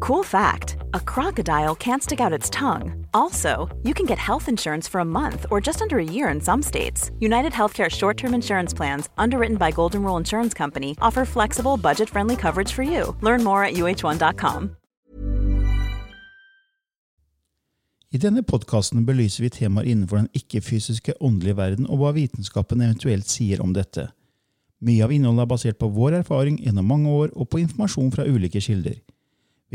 Cool fact a crocodile can't stick out its tongue. Also, you can get health insurance for a month or just under a year in some states. United Healthcare short term insurance plans, underwritten by Golden Rule Insurance Company, offer flexible, budget friendly coverage for you. Learn more at uh1.com. I denne podkasten belyser vi temaer innenfor den ikke-fysiske åndelige verden og hva vitenskapen eventuelt sier om dette. Mye av innholdet er basert på vår erfaring gjennom mange år og på informasjon fra ulike kilder.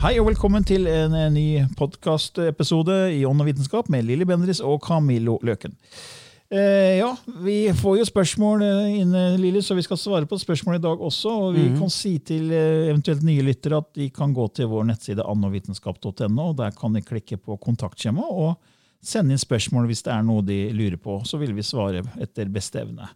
Hei og velkommen til en, en ny podkastepisode i Ånd og vitenskap med Lilly Bendris og Camillo Løken. Eh, ja, vi får jo spørsmål eh, inne, Lilly, så vi skal svare på spørsmål i dag også. Og vi mm. kan si til eh, eventuelt nye lyttere at de kan gå til vår nettside annovitenskap.no. og Der kan de klikke på kontaktskjema og sende inn spørsmål hvis det er noe de lurer på. Så vil vi svare etter beste evne.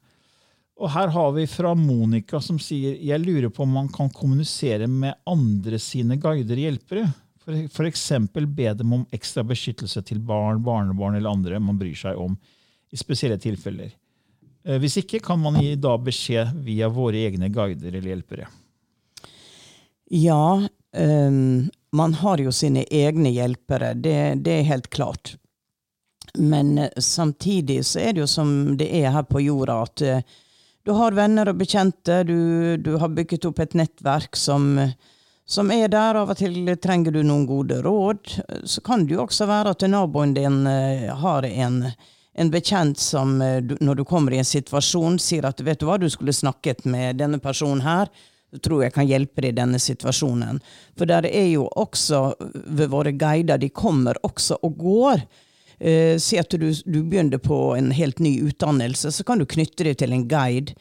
Og her har vi fra Monica som sier jeg lurer på om man kan kommunisere med andre sine guider og hjelpere. F.eks. be dem om ekstra beskyttelse til barn, barnebarn eller andre man bryr seg om i spesielle tilfeller. Eh, hvis ikke kan man gi da beskjed via våre egne guider eller hjelpere. Ja, um, man har jo sine egne hjelpere. Det, det er helt klart. Men uh, samtidig så er det jo som det er her på jorda, at uh, du har venner og bekjente, du, du har bygget opp et nettverk som, som, er der. Av og til trenger du noen gode råd. Så kan det jo også være at naboen din uh, har en, en bekjent som uh, når du kommer i en situasjon, sier at vet du hva, du skulle snakket med denne personen her. Jeg tror jeg kan hjelpe deg i denne situasjonen. For der er jo også ved våre guider, de kommer også og går. Uh, si at du, du, begynner på en helt ny utdannelse, så kan du knytte deg til en guide.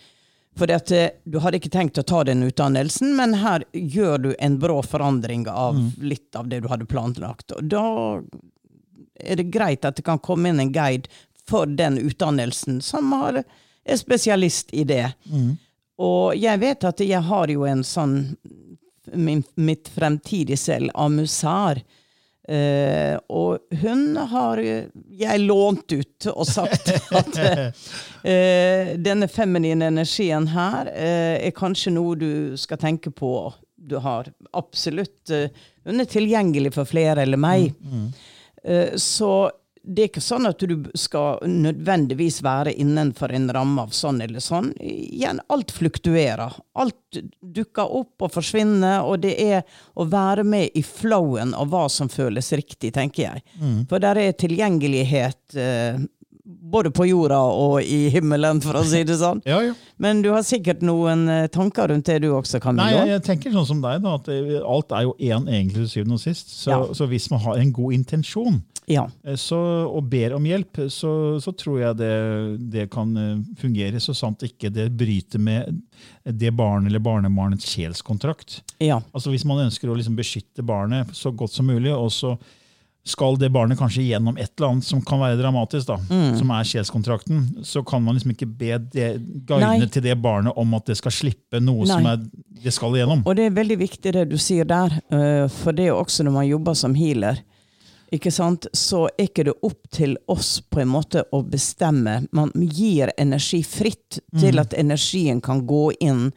For uh, du hadde ikke tenkt å ta den utdannelsen, men her gjør du en brå forandring av mm. litt av det du hadde planlagt. Og da er det greit at det kan komme inn en guide for den utdannelsen som har, er spesialist i det. Mm. Og jeg vet at jeg har jo en sånn min, Mitt fremtidige selv, Amusar, Uh, og hun har jeg lånt ut og sagt at uh, denne feminine energien her uh, er kanskje noe du skal tenke på. Du har absolutt Hun er tilgjengelig for flere eller meg. Mm, mm. så det er ikke sånn at du skal nødvendigvis være innenfor en ramme av sånn eller sånn. Igjen, alt fluktuerer. Alt dukker opp og forsvinner, og det er å være med i flowen av hva som føles riktig, tenker jeg. Mm. For der er tilgjengelighet eh, både på jorda og i himmelen, for å si det sånn. ja, ja. Men du har sikkert noen eh, tanker rundt det du også, Camillo? Nei, jeg, jeg tenker sånn som deg, da, at alt er jo én egentlig til syvende og sist. Så, ja. så, hvis man har en god intensjon ja. Eh, så, og ber om hjelp, så, så tror jeg det, det, kan eh, fungere, så sant ikke det bryter med det barn eller barnebarnets sjelskontrakt. Ja. Altså Hvis man ønsker å liksom beskytte barnet så godt som mulig, og så skal det barnet kanskje gjennom et eller annet som kan være dramatisk, da, mm. som er sjelskontrakten, så kan man liksom ikke be det, guidene til det barnet om at det skal slippe noe Nei. som er, det skal igjennom. Og det er veldig viktig det du sier der, øh, for det er også når man jobber som healer, ikke sant, så er ikke det opp til oss på en måte å bestemme. Man gir energi fritt til mm. at energien kan gå inn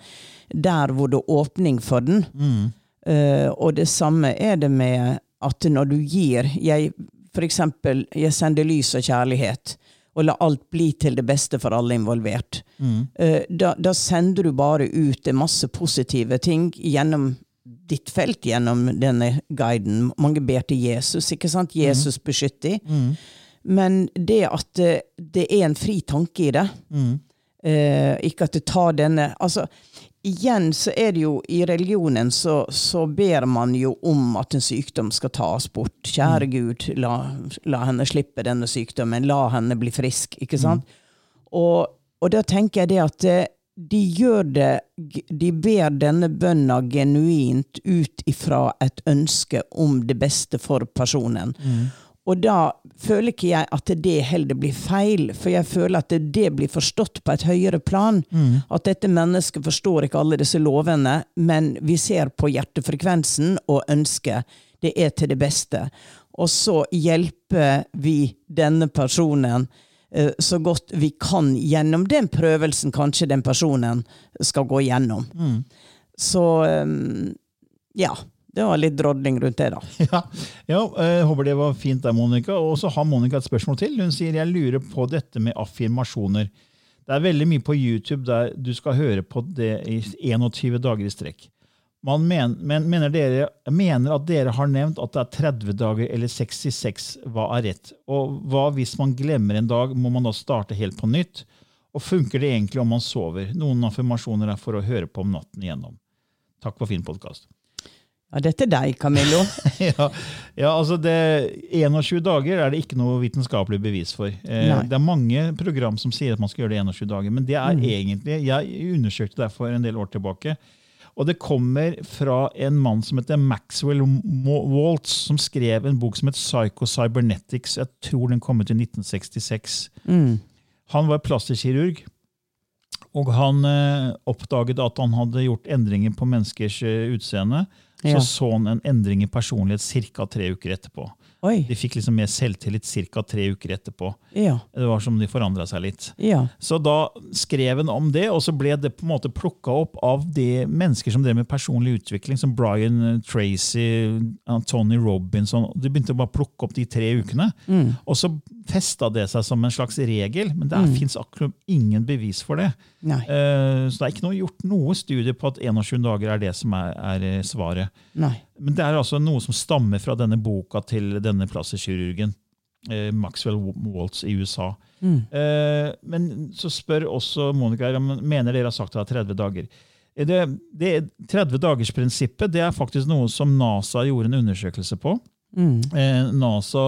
der hvor det er åpning for den. Mm. Uh, og det samme er det med at når du gir jeg, For eksempel, jeg sender lys og kjærlighet, og la alt bli til det beste for alle involvert. Mm. Uh, da, da, sender du bare ut masse positive ting gjennom ditt felt, gjennom denne guiden. Mange ber til Jesus, ikke sant? Jesus mm. beskytter. Mm. Men det at det, det, er en fri tanke i det, mm. Eh, ikke at det tar denne altså, Igjen så er det jo i religionen så, så ber man jo om at en sykdom skal tas bort. Kjære Gud, la, la henne slippe denne sykdommen. La henne bli frisk. Ikke sant? Og, og da tenker jeg det at eh, de gjør det De ber denne bønna genuint ut ifra et ønske om det beste for personen. Og da føler ikke jeg at det heller blir feil, for jeg føler at det, blir forstått på et høyere plan. At dette mennesket forstår ikke alle disse lovene, men vi ser på hjertefrekvensen og ønsket. Det er til det beste. Og så hjelper vi denne personen eh, så godt vi kan gjennom den prøvelsen kanskje den personen skal gå gjennom. Så eh, ja. Det var litt drodling rundt det, da. Ja, ja jeg håper det var fint der, Monica. Og så har Monica et spørsmål til. Hun sier jeg lurer på dette med affirmasjoner. Det er veldig mye på YouTube der du skal høre på det i 21 dager i strekk. Man men, men, mener, dere, mener at dere har nevnt at det er 30 dager eller 66. Hva er rett? Og hva hvis man glemmer en dag? Må man da starte helt på nytt? Og funker det egentlig om man sover? Noen affirmasjoner er for å høre på om natten igjennom. Takk for fin podkast. Ja, dette er deg, Camillo. ja, ja, altså det, 21 dager er det ikke noe vitenskapelig bevis for. Eh, det er mange program som sier at man skal gjøre det 21 dager, men det er egentlig Jeg undersøkte det for en del år tilbake. Og det kommer fra en mann som heter Maxwell Waltz, som skrev en bok som het Psycho-Cybernetics. Jeg tror den kom ut i 1966. Han var plastikkirurg. Og han eh, oppdaget at han hadde gjort endringer på menneskers eh, utseende. Ja. Så så han en endring i personlighet ca. tre uker etterpå. Oi. De fikk liksom mer selvtillit ca. tre uker etterpå. Ja. Det var som de forandra seg litt. Ja. Så da skrev han om det, og så ble det på en måte plukka opp av de mennesker som drev med personlig utvikling, som Brian eh, Tracy, eh, Tony Robinson. De begynte å bare plukke opp de tre ukene. Og så festa det seg som en slags regel, men det mm. fins akkurat ingen bevis for det. Eh, Så det er ikke noe, gjort noe studie på at 21 dager er det som er, er svaret. Nei. Men det er altså noe som stammer fra denne boka til denne plastikkirurgen. Eh, Maxwell Waltz i USA. Eh, men så spør også Monica om mener dere har sagt at det er 30 dager. Eh, Det, det 30-dagersprinsippet det er faktisk noe som NASA gjorde en undersøkelse på. Eh, NASA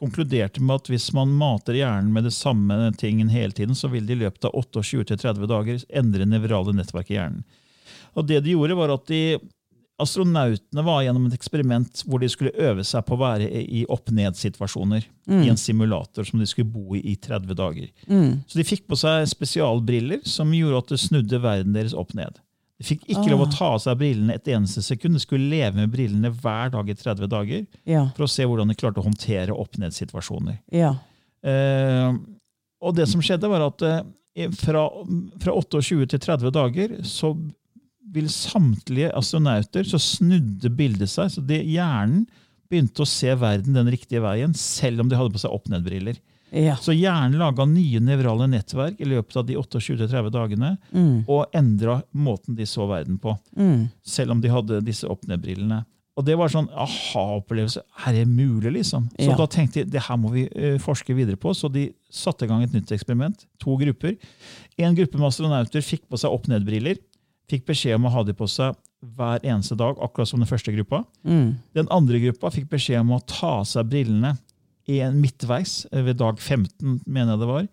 konkluderte med at hvis man mater hjernen med det samme tingen hele tiden, så vil det i løpet av 28-30 dager endre nevrale nettverk i hjernen. Og det de gjorde var at de Astronautene var gjennom et eksperiment hvor de skulle øve seg på å være i opp-ned-situasjoner. I en simulator som de skulle bo i i 30 dager. Så de fikk på seg spesialbriller som gjorde at det snudde verden deres opp-ned. De fikk ikke lov å ta av seg brillene et eneste sekund. De skulle leve med brillene hver dag i 30 dager Ja. for å se hvordan de klarte å håndtere opp-ned-situasjoner. Ja. Eh, og det som skjedde, var at eh, fra, fra 28 til 30 dager så vil samtlige astronauter så snudde bildet seg. Så det, hjernen begynte å se verden den riktige veien, selv om de hadde på seg opp-ned-briller. Ja. Så hjernen laga nye nevrale nettverk i løpet av de 28-30 dagene, og endra måten de så verden på, selv om de hadde disse opp-ned-brillene. Og det var sånn aha-opplevelse. Er det mulig, liksom? Så Ja. da tenkte de det her må vi eh, forske videre på, så de satte i gang et nytt eksperiment. To grupper. En gruppe med astronauter fikk på seg opp-ned-briller. Fikk beskjed om å ha de på seg hver eneste dag, akkurat som den første gruppa. Den andre gruppa fikk beskjed om å ta av seg brillene i en midtveis eh, ved dag 15, mener jeg det var.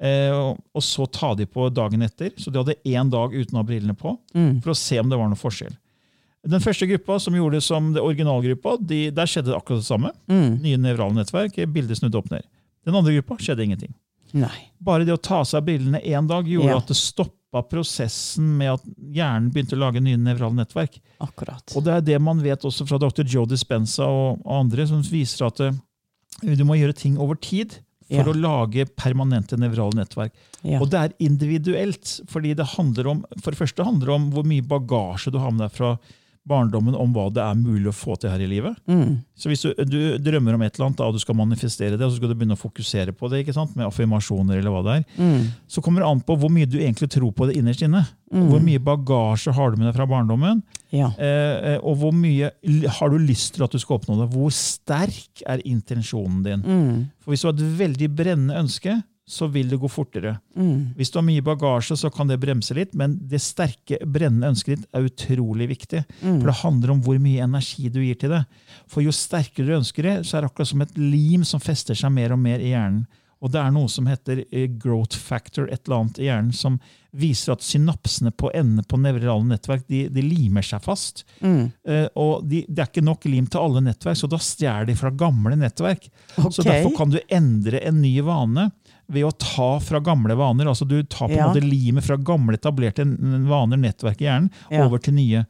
Eh, og- så ta de på dagen etter. Så de hadde én dag uten å ha brillene på, for å se om det var noe forskjell. Den første gruppa, som gjorde det som det originalgruppa, de, der skjedde akkurat det samme. Nye nevrale nettverk, bildet snudde opp ned. Den andre gruppa skjedde ingenting. Nei. Bare det å ta av seg brillene én dag gjorde Ja. at det stoppa prosessen med at hjernen begynte å lage nye nevrale nettverk. Akkurat. Og det er det man vet også fra dr. Joe Dispenza og, andre, som viser at eh, du må gjøre ting over tid for Ja. å lage permanente nevrale nettverk. Ja. Og det er individuelt, fordi det handler om for det første handler det om hvor mye bagasje du har med deg fra barndommen om hva det er mulig å få til her i livet. Mm. Så hvis du, du drømmer om et eller annet, da, og du skal manifestere det, og så skal du begynne å fokusere på det, ikke sant? med affirmasjoner eller hva det er, Mm. så kommer det an på hvor mye du egentlig tror på det innerst inne. Hvor mye bagasje har du med deg fra barndommen, Ja. eh, eh, og hvor mye har du lyst til at du skal oppnå det. Hvor sterk er intensjonen din? Mm. For Hvis du har et veldig brennende ønske, så vil det gå fortere. Mm. Hvis du har mye bagasje, så kan det bremse litt, men det sterke, brennende ønsket ditt er utrolig viktig. Mm. For det handler om hvor mye energi du gir til det. For jo sterkere du ønsker det, så er det akkurat som et lim som fester seg mer og mer i hjernen. Og det er noe som heter eh, growth factor, et eller annet i hjernen, som viser at synapsene på endene på nevrale nettverk de, de limer seg fast. Mm. Uh, og de, det er ikke nok lim til alle nettverk, så da stjeler de fra gamle nettverk. Så derfor kan du endre en ny vane ved å ta fra gamle vaner. altså Du tar på en Ja. måte limet fra gamle etablerte vaner, nettverk i hjernen, over til nye.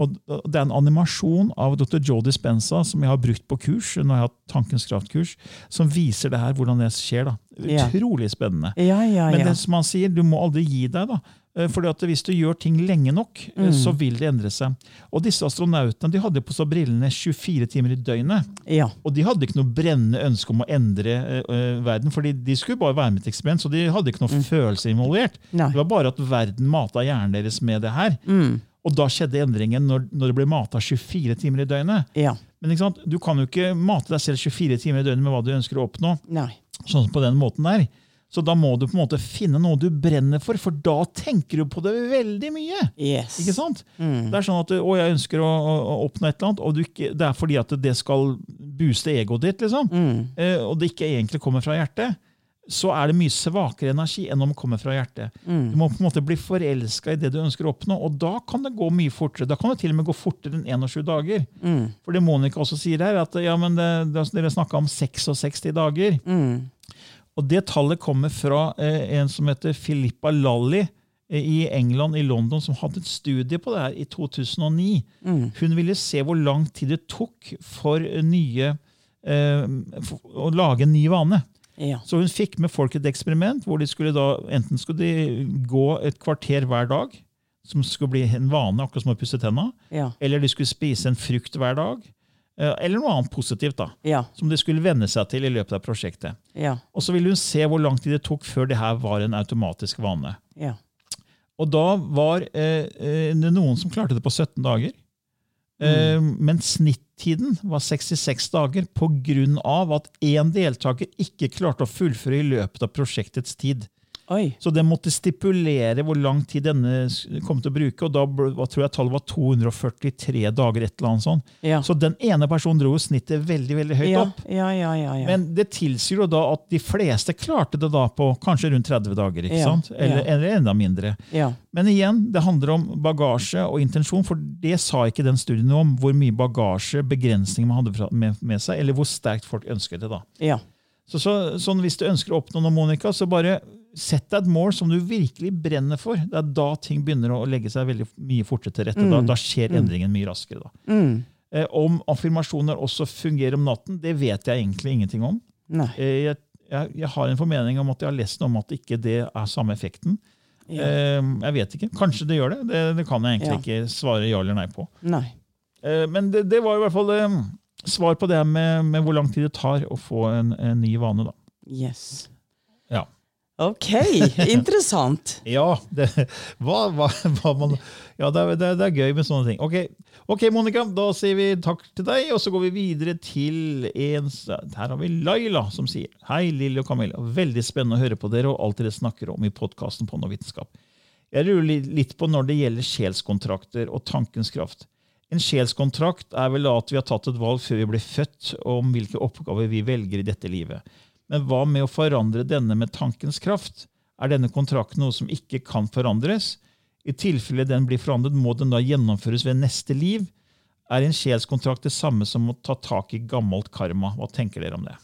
Og Det er en animasjon av dr. Joe Dispenza som jeg har brukt på kurs, når jeg har hatt Tankens kraftkurs, som viser det her, hvordan det skjer. da. Utrolig spennende. Ja, ja, ja. Men det som han sier, du må aldri gi deg. da. Eh, Fordi at Hvis du gjør ting lenge nok, eh, Mm. så vil det endre seg. Og disse astronautene de hadde på seg brillene 24 timer i døgnet. ja. Og de hadde ikke noe brennende ønske om å endre eh, eh, verden, fordi de skulle bare være med i et eksperiment, så de hadde ikke noe følelse involvert. Mm. Nei. Det var bare at verden mata hjernen deres med det her. Mm. Og da skjedde endringen når, når det ble mata 24 timer i døgnet. Ja. Men du kan jo ikke mate deg selv 24 timer i døgnet med hva du ønsker å oppnå. Nei. sånn på den måten der. Så da må du på en måte finne noe du brenner for, for da tenker du på det veldig mye. Yes. Ikke sant? Mm. Det er sånn at å, jeg ønsker å, å, oppnå et eller annet, og du ikke, det er fordi at det skal booste egoet ditt, liksom, Mm. eh, og det ikke egentlig kommer fra hjertet, så er det mye svakere energi enn om det kommer fra hjertet. Mm. Du må på en måte bli forelska i det du ønsker å oppnå, og da kan det gå mye fortere. Da kan det til og med gå fortere enn 21 dager. Mm. For det Monica også sier her, at ja, men det, det, dere snakka om 66 dager. Mm. Og det tallet kommer fra eh, en som heter Filippa Lalli eh, i England, i London, som hadde et studie på det her i 2009. Mm. Hun ville se hvor lang tid det tok for nye eh, for å lage en ny vane. Ja. Så hun fikk med folk et eksperiment hvor de skulle da, enten skulle de gå et kvarter hver dag, som skulle bli en vane, akkurat som å pusse tenna, Ja. eller de skulle spise en frukt hver dag, eh, eller noe annet positivt da, Ja. som de skulle venne seg til i løpet av prosjektet. Ja. Og så ville hun se hvor lang tid det tok før det her var en automatisk vane. Ja. Og da var eh, eh, det noen som klarte det på 17 dager. Eh, men snittiden var 66 dager pga. at én deltaker ikke klarte å fullføre i løpet av prosjektets tid. Oi. Så den måtte stipulere hvor lang tid denne kom til å bruke, og da ble- tror jeg tallet var 243 dager. et eller annet sånt. Ja. Så den ene personen dro snittet veldig veldig høyt Ja. opp. Ja, ja, ja, ja. Men det tilsier jo da at de fleste klarte det da på kanskje rundt 30 dager. ikke sant? Eller, eller enda mindre. ja. Men igjen, det handler om bagasje og intensjon, for det sa ikke den studien noe om hvor mye bagasje, begrensninger man hadde med, med seg, eller hvor sterkt folk ønsket det. da. Ja. Så, så sånn Hvis du ønsker å oppnå noe, Monica, så bare sett deg et mål som du virkelig brenner for. Det er da ting begynner å legge seg veldig mye fortere til rette. Da, da skjer endringen mye raskere. da. Mm. Eh, om affirmasjoner også fungerer om natten, det vet jeg egentlig ingenting om. Eh, Jeg, jeg, jeg har en formening om at jeg har lest noe om at ikke det er samme effekten. Ja. Eh, Jeg vet ikke. Kanskje det gjør det. Det, det kan jeg egentlig Ja. ikke svare ja eller nei på. Nei. Eh, Men det, det var i hvert fall eh, svar på det med, med hvor lang tid det tar å få en, en ny vane. da. Yes. Ok, interessant. Ja, det, hva, hva, hva man, ja det, det, det er gøy med sånne ting. Ok, okay Monica, da sier vi takk til deg, og så går vi videre til en Her har vi Laila som sier Hei, Lilly og Camilla. Veldig spennende å høre på dere og alt dere snakker om i podkasten på Noe vitenskap. Jeg rurer litt på når det gjelder sjelskontrakter og tankens kraft. En sjelskontrakt er vel at vi har tatt et valg før vi ble født om hvilke oppgaver vi velger i dette livet. Men hva med å forandre denne med tankens kraft? Er denne kontrakten noe som ikke kan forandres? I tilfelle den blir forandret, må den da gjennomføres ved neste liv? Er en sjelskontrakt det samme som å ta tak i gammelt karma? Hva tenker dere om det?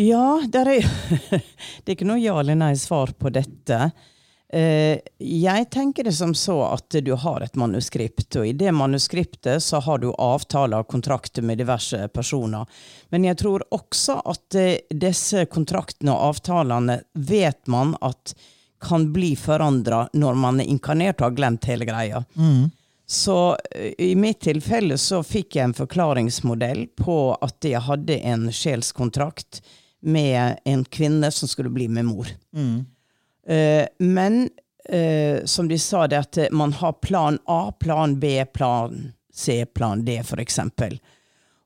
Ja, er, det er ikke noe ja eller nei svar på dette. Eh, Jeg tenker det som så at du har et manuskript, og i det manuskriptet så har du avtaler og kontrakter med diverse personer. Men jeg tror også at eh, disse kontraktene og avtalene vet man at kan bli forandra når man er inkarnert og har glemt hele greia. Så eh, i mitt tilfelle så fikk jeg en forklaringsmodell på at jeg hadde en sjelskontrakt med en kvinne som skulle bli med mor. Eh, men eh, som de sa, det at man har plan A, plan B, plan C, plan D, for eksempel.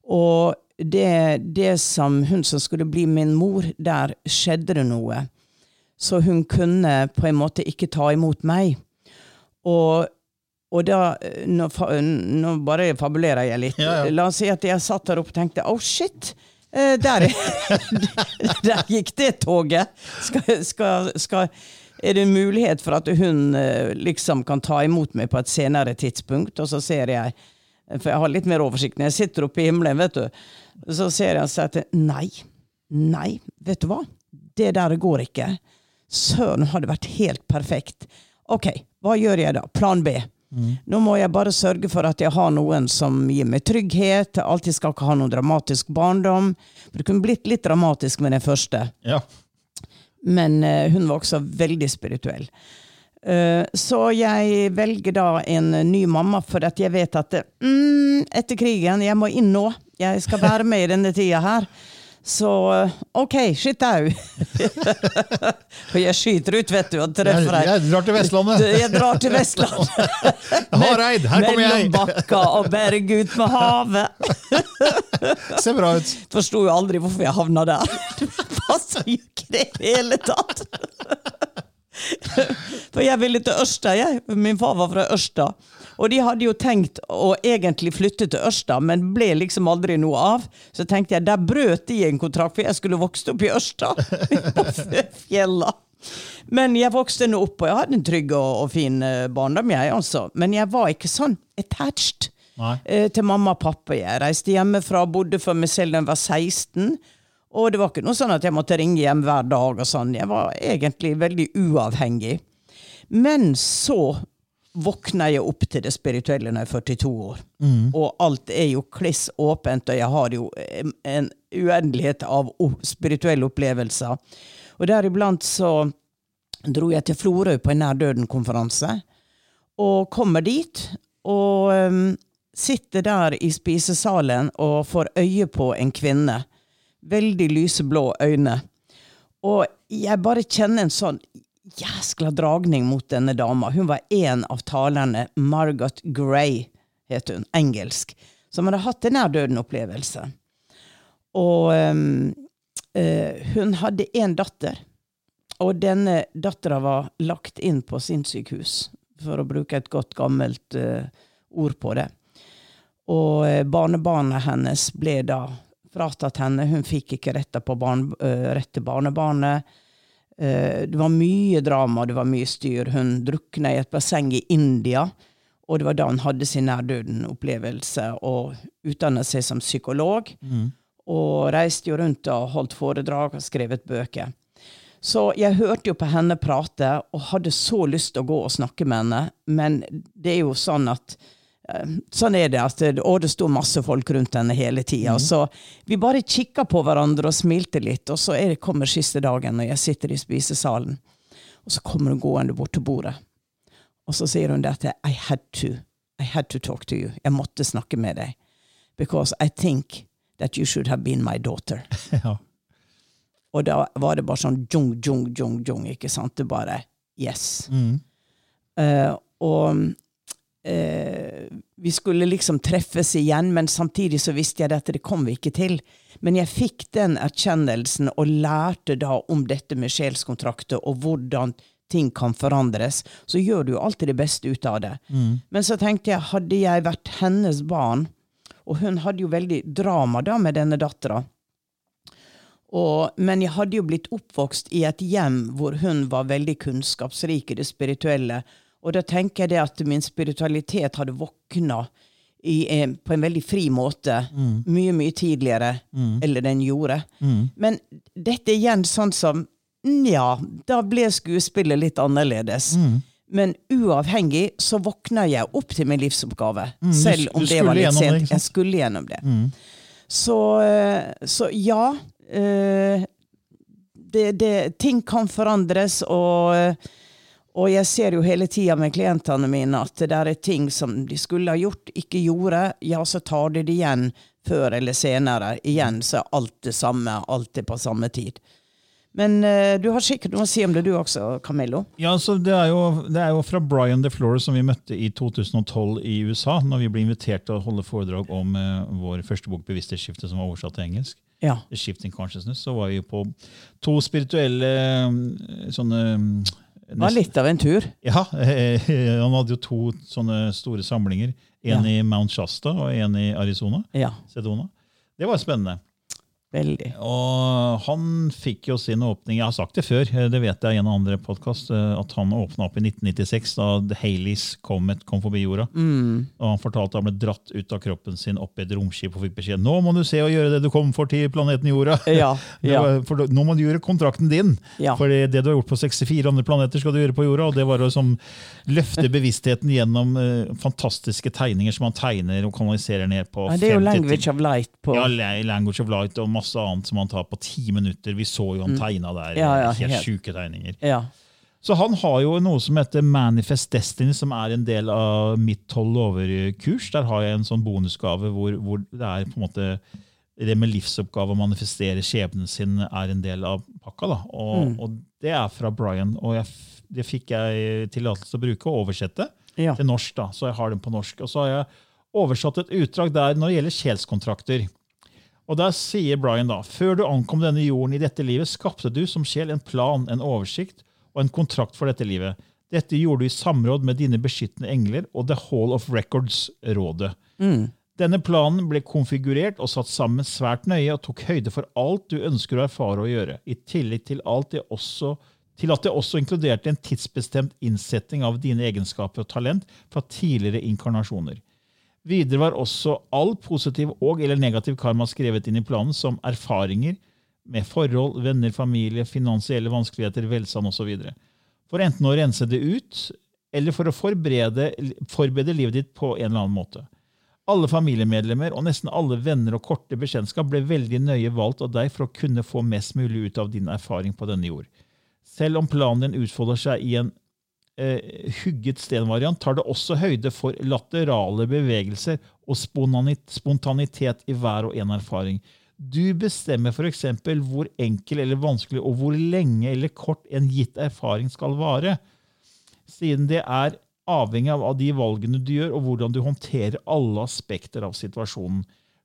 Og det, det som hun som skulle bli min mor, der skjedde det noe. Så hun kunne på en måte ikke ta imot meg. Og, og da nå, nå bare fabulerer jeg litt. Ja, ja. La oss si at jeg satt der oppe og tenkte oh shit, eh, der, der gikk det toget. Skal, skal, skal, er det en mulighet for at hun eh, liksom kan ta imot meg på et senere tidspunkt? Og så ser jeg, for jeg har litt mer oversikt når jeg sitter oppe i himmelen, vet du. Så ser jeg og sier at nei, nei, vet du hva? Det der går ikke. Søren hadde vært helt perfekt. Ok, hva gjør jeg da? Plan B. Nå må jeg bare sørge for at jeg har noen som gir meg trygghet. Alltid skal ikke ha noen dramatisk barndom. For det kunne blitt litt dramatisk med den første. Ja. Men uh, hun var også veldig spirituell. Uh, så jeg velger da en ny mamma, for at jeg vet at mm, etter krigen, jeg må inn nå. Jeg skal være med i denne tida her. Så eh, OK, skyt au. og jeg skyter ut, vet du, og treffer ei. jeg drar til Vestlandet. Jeg drar til Vestlandet. Hareid, her kommer jeg! Mellom bakka og berg ut med havet. Ser bra ut. Forsto jo aldri hvorfor jeg havna der. Det passer jo ikke i det hele tatt. For jeg ville til Ørsta, jeg. Min far var fra Ørsta. Og de hadde jo tenkt å egentlig flytte til Ørsta, men ble liksom aldri noe av. Så tenkte jeg, der brøt de en kontrakt, for jeg skulle vokst opp i Ørsta. På fjella. Men jeg vokste nå opp, og jeg hadde en trygg og, og fin eh, barndom, jeg altså. Men jeg var ikke sånn attached eh, til mamma og pappa. Jeg reiste hjemmefra, bodde for meg selv da jeg var 16. Og det var ikke noe sånn at jeg måtte ringe hjem hver dag. og sånn. Jeg var egentlig veldig uavhengig. Men så våkna jeg opp til det spirituelle når jeg er 42 år. Og alt er jo kliss åpent, og jeg har jo en en uendelighet av spirituelle opplevelser. Og deriblant så dro jeg til Florø på en Nær Døden-konferanse. Og kommer dit, og um, sitter der i spisesalen og får øye på en kvinne. Veldig lyseblå øyne. Og jeg bare kjenner en sånn jæskla dragning mot denne dama. Hun var en av talerne. Margot Gray het hun. Engelsk. Som hadde hatt en nær døden-opplevelse. Og um, uh, hun hadde én datter. Og denne dattera var lagt inn på sinnssykehus, for å bruke et godt, gammelt uh, ord på det. Og uh, barnebarnet hennes ble da fratatt henne. Hun fikk ikke retta på barn, rett til barnebarnet. Eh, det var mye drama, det var mye styr. Hun drukna i et basseng i India. Og det var da hun hadde sin nærdøden-opplevelse og utdannet seg som psykolog. Og reiste jo rundt og holdt foredrag og skrevet bøker. Så jeg hørte jo på henne prate og hadde så lyst til å gå og snakke med henne, men det er jo sånn at Sånn er det. at Og det sto masse folk rundt henne hele tida. Så vi bare kikka på hverandre og smilte litt, og så det, kommer siste dagen når jeg sitter i spisesalen. Og så kommer hun gående bort til bordet. Og så sier hun det at I had to. I had to talk to you. Jeg måtte snakke med deg. Because I think that you should have been my daughter. Ja. Og da var det bare sånn jung, jung, jung, jung, ikke sant? Det bare Yes. Eh, og eh, vi skulle liksom treffes igjen, men samtidig så visste jeg at det kom vi ikke til. Men jeg fikk den erkjennelsen og lærte da om dette med sjelskontrakter og hvordan ting kan forandres. Så gjør du jo alltid det beste ut av det. Men så tenkte jeg, hadde jeg vært hennes barn, og hun hadde jo veldig drama da med denne dattera, og, men jeg hadde jo blitt oppvokst i et hjem hvor hun var veldig kunnskapsrik i det spirituelle. Og da tenker jeg det at min spiritualitet hadde våkna i, en- på en veldig fri måte mye, mye tidligere eller den gjorde. Men dette er igjen sånn som Nja, da ble skuespillet litt annerledes. Men uavhengig så våkna jeg opp til min livsoppgave. du Selv om det var litt sent. Jeg skulle gjennom det. Så, eh, så ja. eh, Det, det, ting kan forandres, og, eh, og jeg ser jo hele tida med klientene mine at det der er ting som de skulle ha gjort, ikke gjorde. Ja, så tar de det igjen før eller senere. Igjen så er alt det samme, alt er på samme tid. Men uh, du har sikkert noe å si om det du også, Camillo. Ja, så det er, jo, det er jo fra Brian DeFlore, som vi møtte i 2012 i USA, når vi ble invitert til å holde foredrag om uh, vår første bok, 'Bevissthetsskiftet', som var oversatt til engelsk. Ja. The Shifting Consciousness. Så var vi på to spirituelle eh, sånne Det var litt av en tur. Ja, han hadde jo to sånne store samlinger. En Ja. i Mount Shasta og en i Arizona. Ja, Sedona. Det var spennende. Veldig. Og han fikk jo sin åpning Jeg har sagt det før, eh, det vet jeg i en andre podkast, at han åpna opp i 1996, da The Haleys Comet kom forbi jorda. Mm. Og han fortalte at han ble dratt ut av kroppen sin opp i et romskip og fikk beskjed nå må du se og gjøre det du kom for til planeten jorda. Ja, ja, for nå må du gjøre kontrakten din. ja. For det du har gjort på 64 andre planeter, skal du gjøre på jorda. Og det var å som løfte bevisstheten gjennom uh, fantastiske tegninger som han tegner og kanaliserer ned på. ja. Det er jo 50 language of light på Ja, Language of Light og masse annet som han tar på ti minutter. Vi så jo han tegna der. Mm. Ja, ja, helt helt. sjuke tegninger. Ja. Så han har jo noe som heter Manifest Destiny, som er en del av mitt tolv over-kurs. Der har jeg en sånn bonusgave hvor, hvor det er på en måte det med livsoppgave å manifestere skjebnen sin er en del av pakka. da. Og, Mm. og det er fra Brian, og jeg, det fikk jeg tillatelse til å bruke og oversette Ja. til norsk. da, Så jeg har den på norsk. Og så har jeg oversatt et utdrag der når det gjelder sjelskontrakter. Og der sier Brian da, før du ankom denne jorden i dette livet, skapte du som sjel en plan, en oversikt og en kontrakt for dette livet. Dette gjorde du i samråd med dine beskyttende engler og The Hall of Records-rådet. Mm. Denne planen ble konfigurert og satt sammen svært nøye og tok høyde for alt du ønsker å erfare og gjøre, i tillegg til, alt det også, til at det også inkluderte en tidsbestemt innsetting av dine egenskaper og talent fra tidligere inkarnasjoner. Videre var også all positiv og eller negativ karma skrevet inn i planen som erfaringer med forhold, venner, familie, finansielle vanskeligheter, velstand osv. For enten å rense det ut, eller for å forberede, forberede livet ditt på en eller annen måte. Alle familiemedlemmer og nesten alle venner og korte bekjentskap ble veldig nøye valgt av deg for å kunne få mest mulig ut av din erfaring på denne jord. Selv om planen din utfolder seg i en eh, hugget stenvariant, tar det også høyde for laterale bevegelser og spontanitet i hver og en erfaring. Du bestemmer f.eks. hvor enkel eller vanskelig og hvor lenge eller kort en gitt erfaring skal vare, siden det er avhengig av de valgene du gjør, og hvordan du håndterer alle aspekter av situasjonen.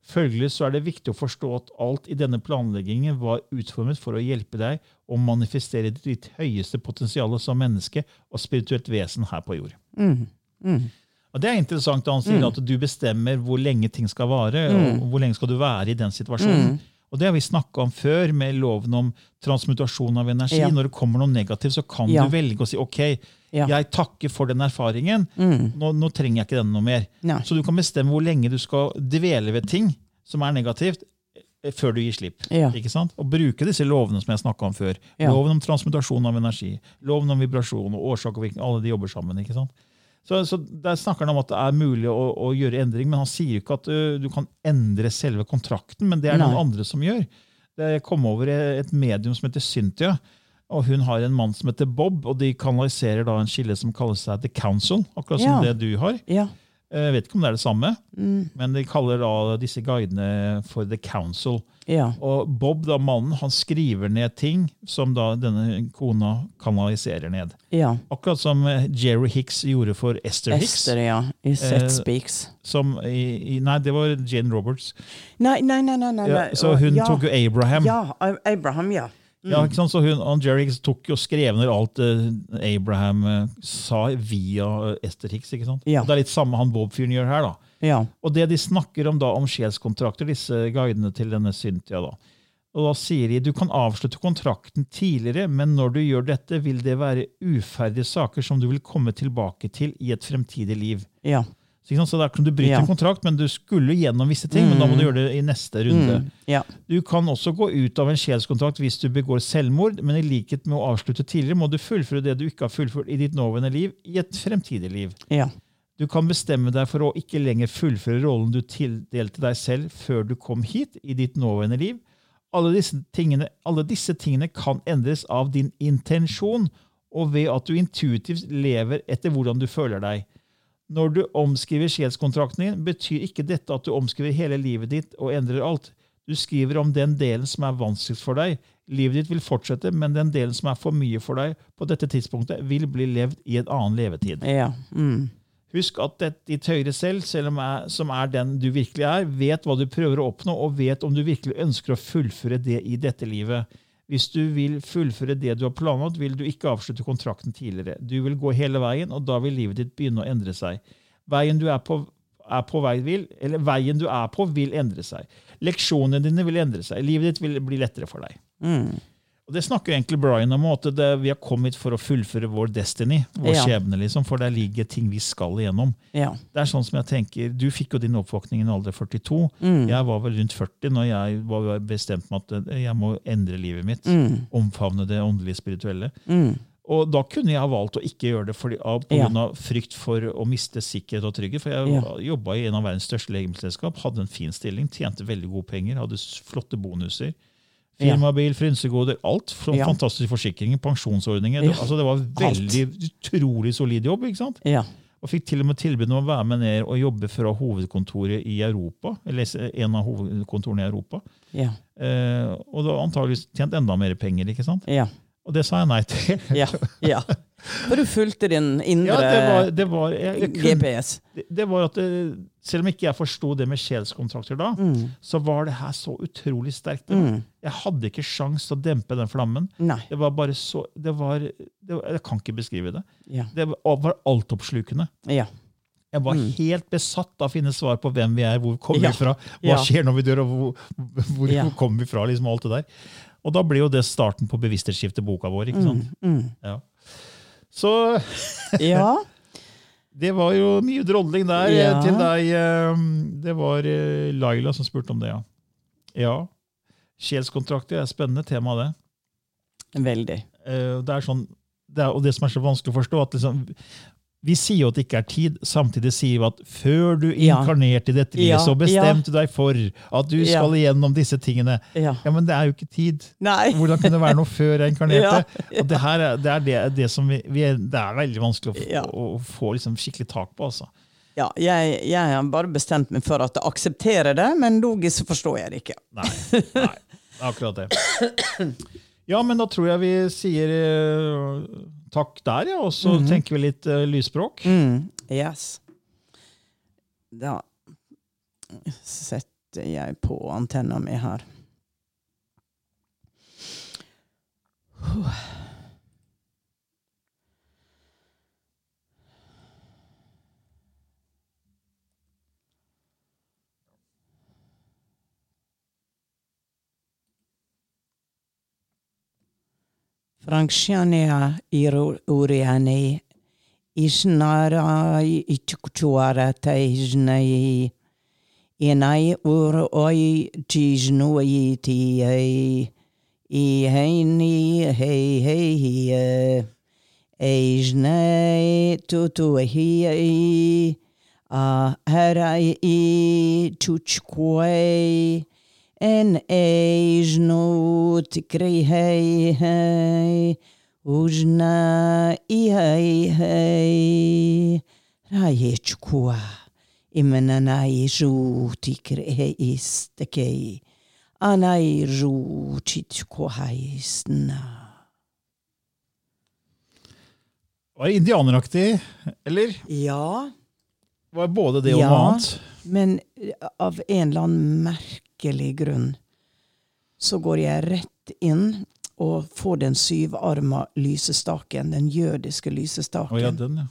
Følgelig så er det viktig å forstå at alt i denne planleggingen var utformet for å hjelpe deg å manifestere ditt høyeste potensial som menneske og spirituelt vesen her på jord. Mm. Mm. Og Det er interessant da han sier at du bestemmer hvor lenge ting skal vare, og hvor lenge skal du være i den situasjonen. Og Det har vi snakka om før, med loven om transmutasjon av energi. Ja. Når det kommer noe negativt, så kan Ja. du velge å si ok, Ja. jeg takker for den erfaringen. Mm. Nå, nå trenger jeg ikke den noe mer. Nei. Så du kan bestemme hvor lenge du skal dvele ved ting som er negativt, eh, før du gir slipp. Ikke sant? Og bruke disse lovene som jeg snakka om før. Loven om transmutasjon av energi, loven om vibrasjon og årsak og virkning. Alle de jobber sammen. ikke sant? Så, så Der snakker han om at det er mulig å, å gjøre endring, men han sier jo ikke at uh, du kan endre selve kontrakten. Men det er noen Nei. andre som gjør. Det kom over et medium som heter Cynthia. Og hun har en mann som heter Bob, og de kanaliserer da en skille som kaller seg The Council. Akkurat som Ja. det du har. Ja. Jeg vet ikke om det er det samme, Mm. men de kaller da disse guidene for The Council. Ja. Og Bob, da mannen, han skriver ned ting som da denne kona kanaliserer ned. ja. Akkurat som eh, Jerry Hicks gjorde for Esther, Hicks. Esther, ja. I Eh, Set Speaks. Som i, i, nei, det var Jane Roberts. Nei, nei, nei. nei, nei. Ja, så hun tok jo Abraham. Ja, Abraham, ja. Ja, ikke sant? Så hun, og Jerry tok jo skrev ned alt eh, Abraham eh, sa via Ester Esther Hicks. ikke sant? Ja. Og det er litt samme han Bob-fyren gjør her. da. Ja. Og det de snakker om da om sjelskontrakter, disse guidene til denne Cynthia, da. Og da sier de du kan avslutte kontrakten tidligere, men når du gjør dette, vil det være uferdige saker som du vil komme tilbake til i et fremtidig liv. Ja. Så, da kan du bryte Ja. en kontrakt, men du skulle gjennom visse ting, men da må du gjøre det i neste runde. Mm. ja. Du kan også gå ut av en sjelskontrakt hvis du begår selvmord, men i likhet med å avslutte tidligere, må du fullføre det du ikke har fullført i ditt nåværende liv, i et fremtidig liv. Ja. Du kan bestemme deg for å ikke lenger fullføre rollen du tildelte deg selv før du kom hit i ditt nåværende liv. Alle disse, tingene, alle disse tingene kan endres av din intensjon og ved at du intuitivt lever etter hvordan du føler deg. Når du omskriver sjelskontrakten din, betyr ikke dette at du omskriver hele livet ditt og endrer alt. Du skriver om den delen som er vanskeligst for deg. Livet ditt vil fortsette, men den delen som er for mye for deg på dette tidspunktet, vil bli levd i en annen levetid. Ja. Mm. Husk at ditt høyere selv, selv er, som er den du virkelig er, vet hva du prøver å oppnå, og vet om du virkelig ønsker å fullføre det i dette livet. Hvis du vil fullføre det du har planlagt, vil du ikke avslutte kontrakten tidligere. Du vil gå hele veien, og da vil livet ditt begynne å endre seg. Veien du er på, er på vei vil, eller veien du er på, vil endre seg. Leksjonene dine vil endre seg. Livet ditt vil bli lettere for deg. Mm. Og Det snakker egentlig Brian om, at det, vi har kommet for å fullføre vår destiny, vår Ja. skjebne, liksom, for der ligger ting vi skal igjennom. Ja. Det er sånn som jeg tenker, Du fikk jo din oppvåkning i en alder 42. Mm. Jeg var vel rundt 40 når jeg var bestemt med at jeg må endre livet mitt. Mm. Omfavne det åndelige spirituelle. Mm. Og da kunne jeg ha valgt å ikke gjøre det fordi, av, på grunn av frykt for å miste sikkerhet og trygghet. For jeg Ja. jobba i en av verdens største legemiddelselskap, hadde en fin stilling, tjente veldig gode penger, hadde flotte bonuser. Firmabil, frynsegoder, alt. Ja. Fantastiske forsikringer, pensjonsordninger. Ja. Det, altså, det var veldig utrolig solid jobb. ikke sant? Ja. Og fikk til og med tilbud om å være med ned og jobbe fra hovedkontoret i Europa. eller en av hovedkontorene i Europa. Ja. Eh, og da antageligvis tjent enda mer penger. ikke sant? Ja. Og det sa jeg nei til. Ja. ja. For du fulgte din indre Ja, det var, det var, jeg, jeg GPS. det, det var at det, Selv om ikke jeg forsto det med sjelskontrakter da, Mm. så var det her så utrolig sterkt. Mm. Jeg hadde ikke sjans til å dempe den flammen. Nei. Det var bare så det var, Jeg kan ikke beskrive det. Ja. Det var, var altoppslukende. Ja. Jeg var Mm. helt besatt av å finne svar på hvem vi er, hvor kommer Ja. vi fra, hva Ja. skjer når vi dør, og hvor, hvor Ja. kommer vi fra. liksom alt det der. Og da ble jo det starten på bevissthetsskiftet-boka vår. ikke sant? Mm. Mm. Så Ja. det var jo mye drodling der eh, Ja. til deg. eh, Det var eh, Laila som spurte om det, ja. Ja. Sjelskontrakter er et spennende tema, det. Veldig. Det er sånn, det er, og det som er så vanskelig å forstå, at liksom, vi sier jo at det ikke er tid, samtidig sier vi at før du inkarnerte i dette livet, Ja, så bestemte du deg for at du Ja. skal igjennom disse tingene. Ja. Ja, Men det er jo ikke tid. Nei. Hvordan kunne det være noe før jeg inkarnerte? Ja, Og det, her er, det er det, det som vi, vi er, det er veldig vanskelig å, få- Ja. å få liksom skikkelig tak på. altså. Ja, jeg, jeg har bare bestemt meg for at jeg aksepterer det, men logisk forstår jeg det ikke. Nei, nei, akkurat det. Ja, men da tror jeg vi sier eh, takk der, ja, og så tenker vi litt uh, lysspråk. Mm. Yes. Da setter jeg på antenna mi her. Franksjania uriani ishnara ichukchuara taijnai inai ur oi tijnui ti i heini hei hei Eijnei tutu hi a en eijnu tikri hei hei ujna i hei hei raichkua imenana i ju tikri hei istekei anai ju chitkwa isna. Var det indianeraktig, eller? Ja. Var både det og Ja. noe annet? Men av en eller annen merkelig grunn så går jeg rett inn og får den syvarma lysestaken, den jødiske lysestaken. Oh, ja, den, ja.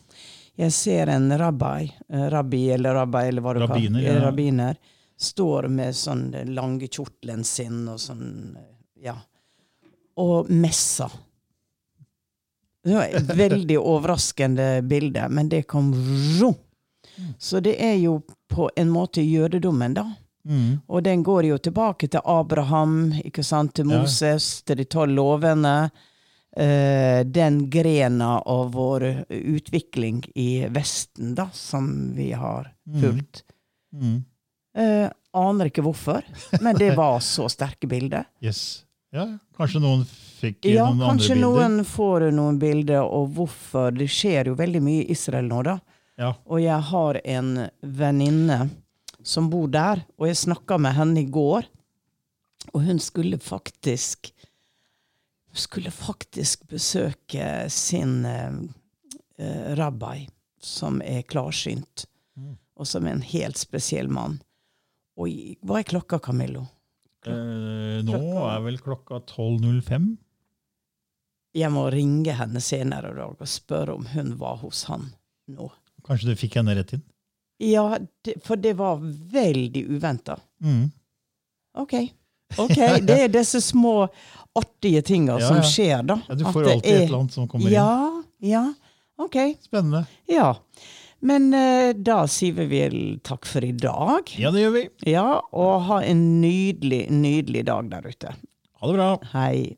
Jeg ser en rabbi, eh, rabbi eller rabbi eller hva du Rabbiner, kaller ja. rabbiner, står med sånn lange kjortelen sin og sånn, ja, og messa. Det var et veldig overraskende bilde, men det kom ro. Så det er jo på en måte jødedommen, da. Mm. Og den går jo tilbake til Abraham, ikke sant, til Ja. Moses, til de tolv lovene. Uh, den grena av vår utvikling i Vesten, da, som vi har fulgt. Mm. Eh, aner ikke hvorfor, men det var så sterke bilder. Yes. Ja, kanskje noen fikk Ja, noen andre bilder. kanskje noen får noen bilder, og hvorfor. Det skjer jo veldig mye i Israel nå, da. Ja. Og jeg har en venninne som bor der, og jeg snakka med henne i går. Og hun skulle faktisk skulle faktisk besøke sin eh, eh, rabbi, som er klarsynt, og som er en helt spesiell mann. Og hva er klokka, Camillo? Eh, nå Klokka- er vel klokka 12.05. Jeg må ringe henne senere i dag og spørre om hun var hos han nå. Kanskje du fikk henne rett inn? Ja, det, for det var veldig uventa. Mm. Ok. ok, Det er disse små artige tinga Ja, som skjer, da. Ja, du får alltid er- et eller annet som kommer inn. Ja, ja. Ok. Spennende. Ja. Men uh, da sier vi vel takk for i dag. Ja, det gjør vi. Ja, og ha en nydelig, nydelig dag der ute. Ha det bra. Hei.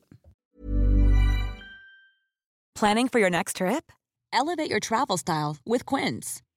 Planning for your next trip? Elevate your travel style with Quince.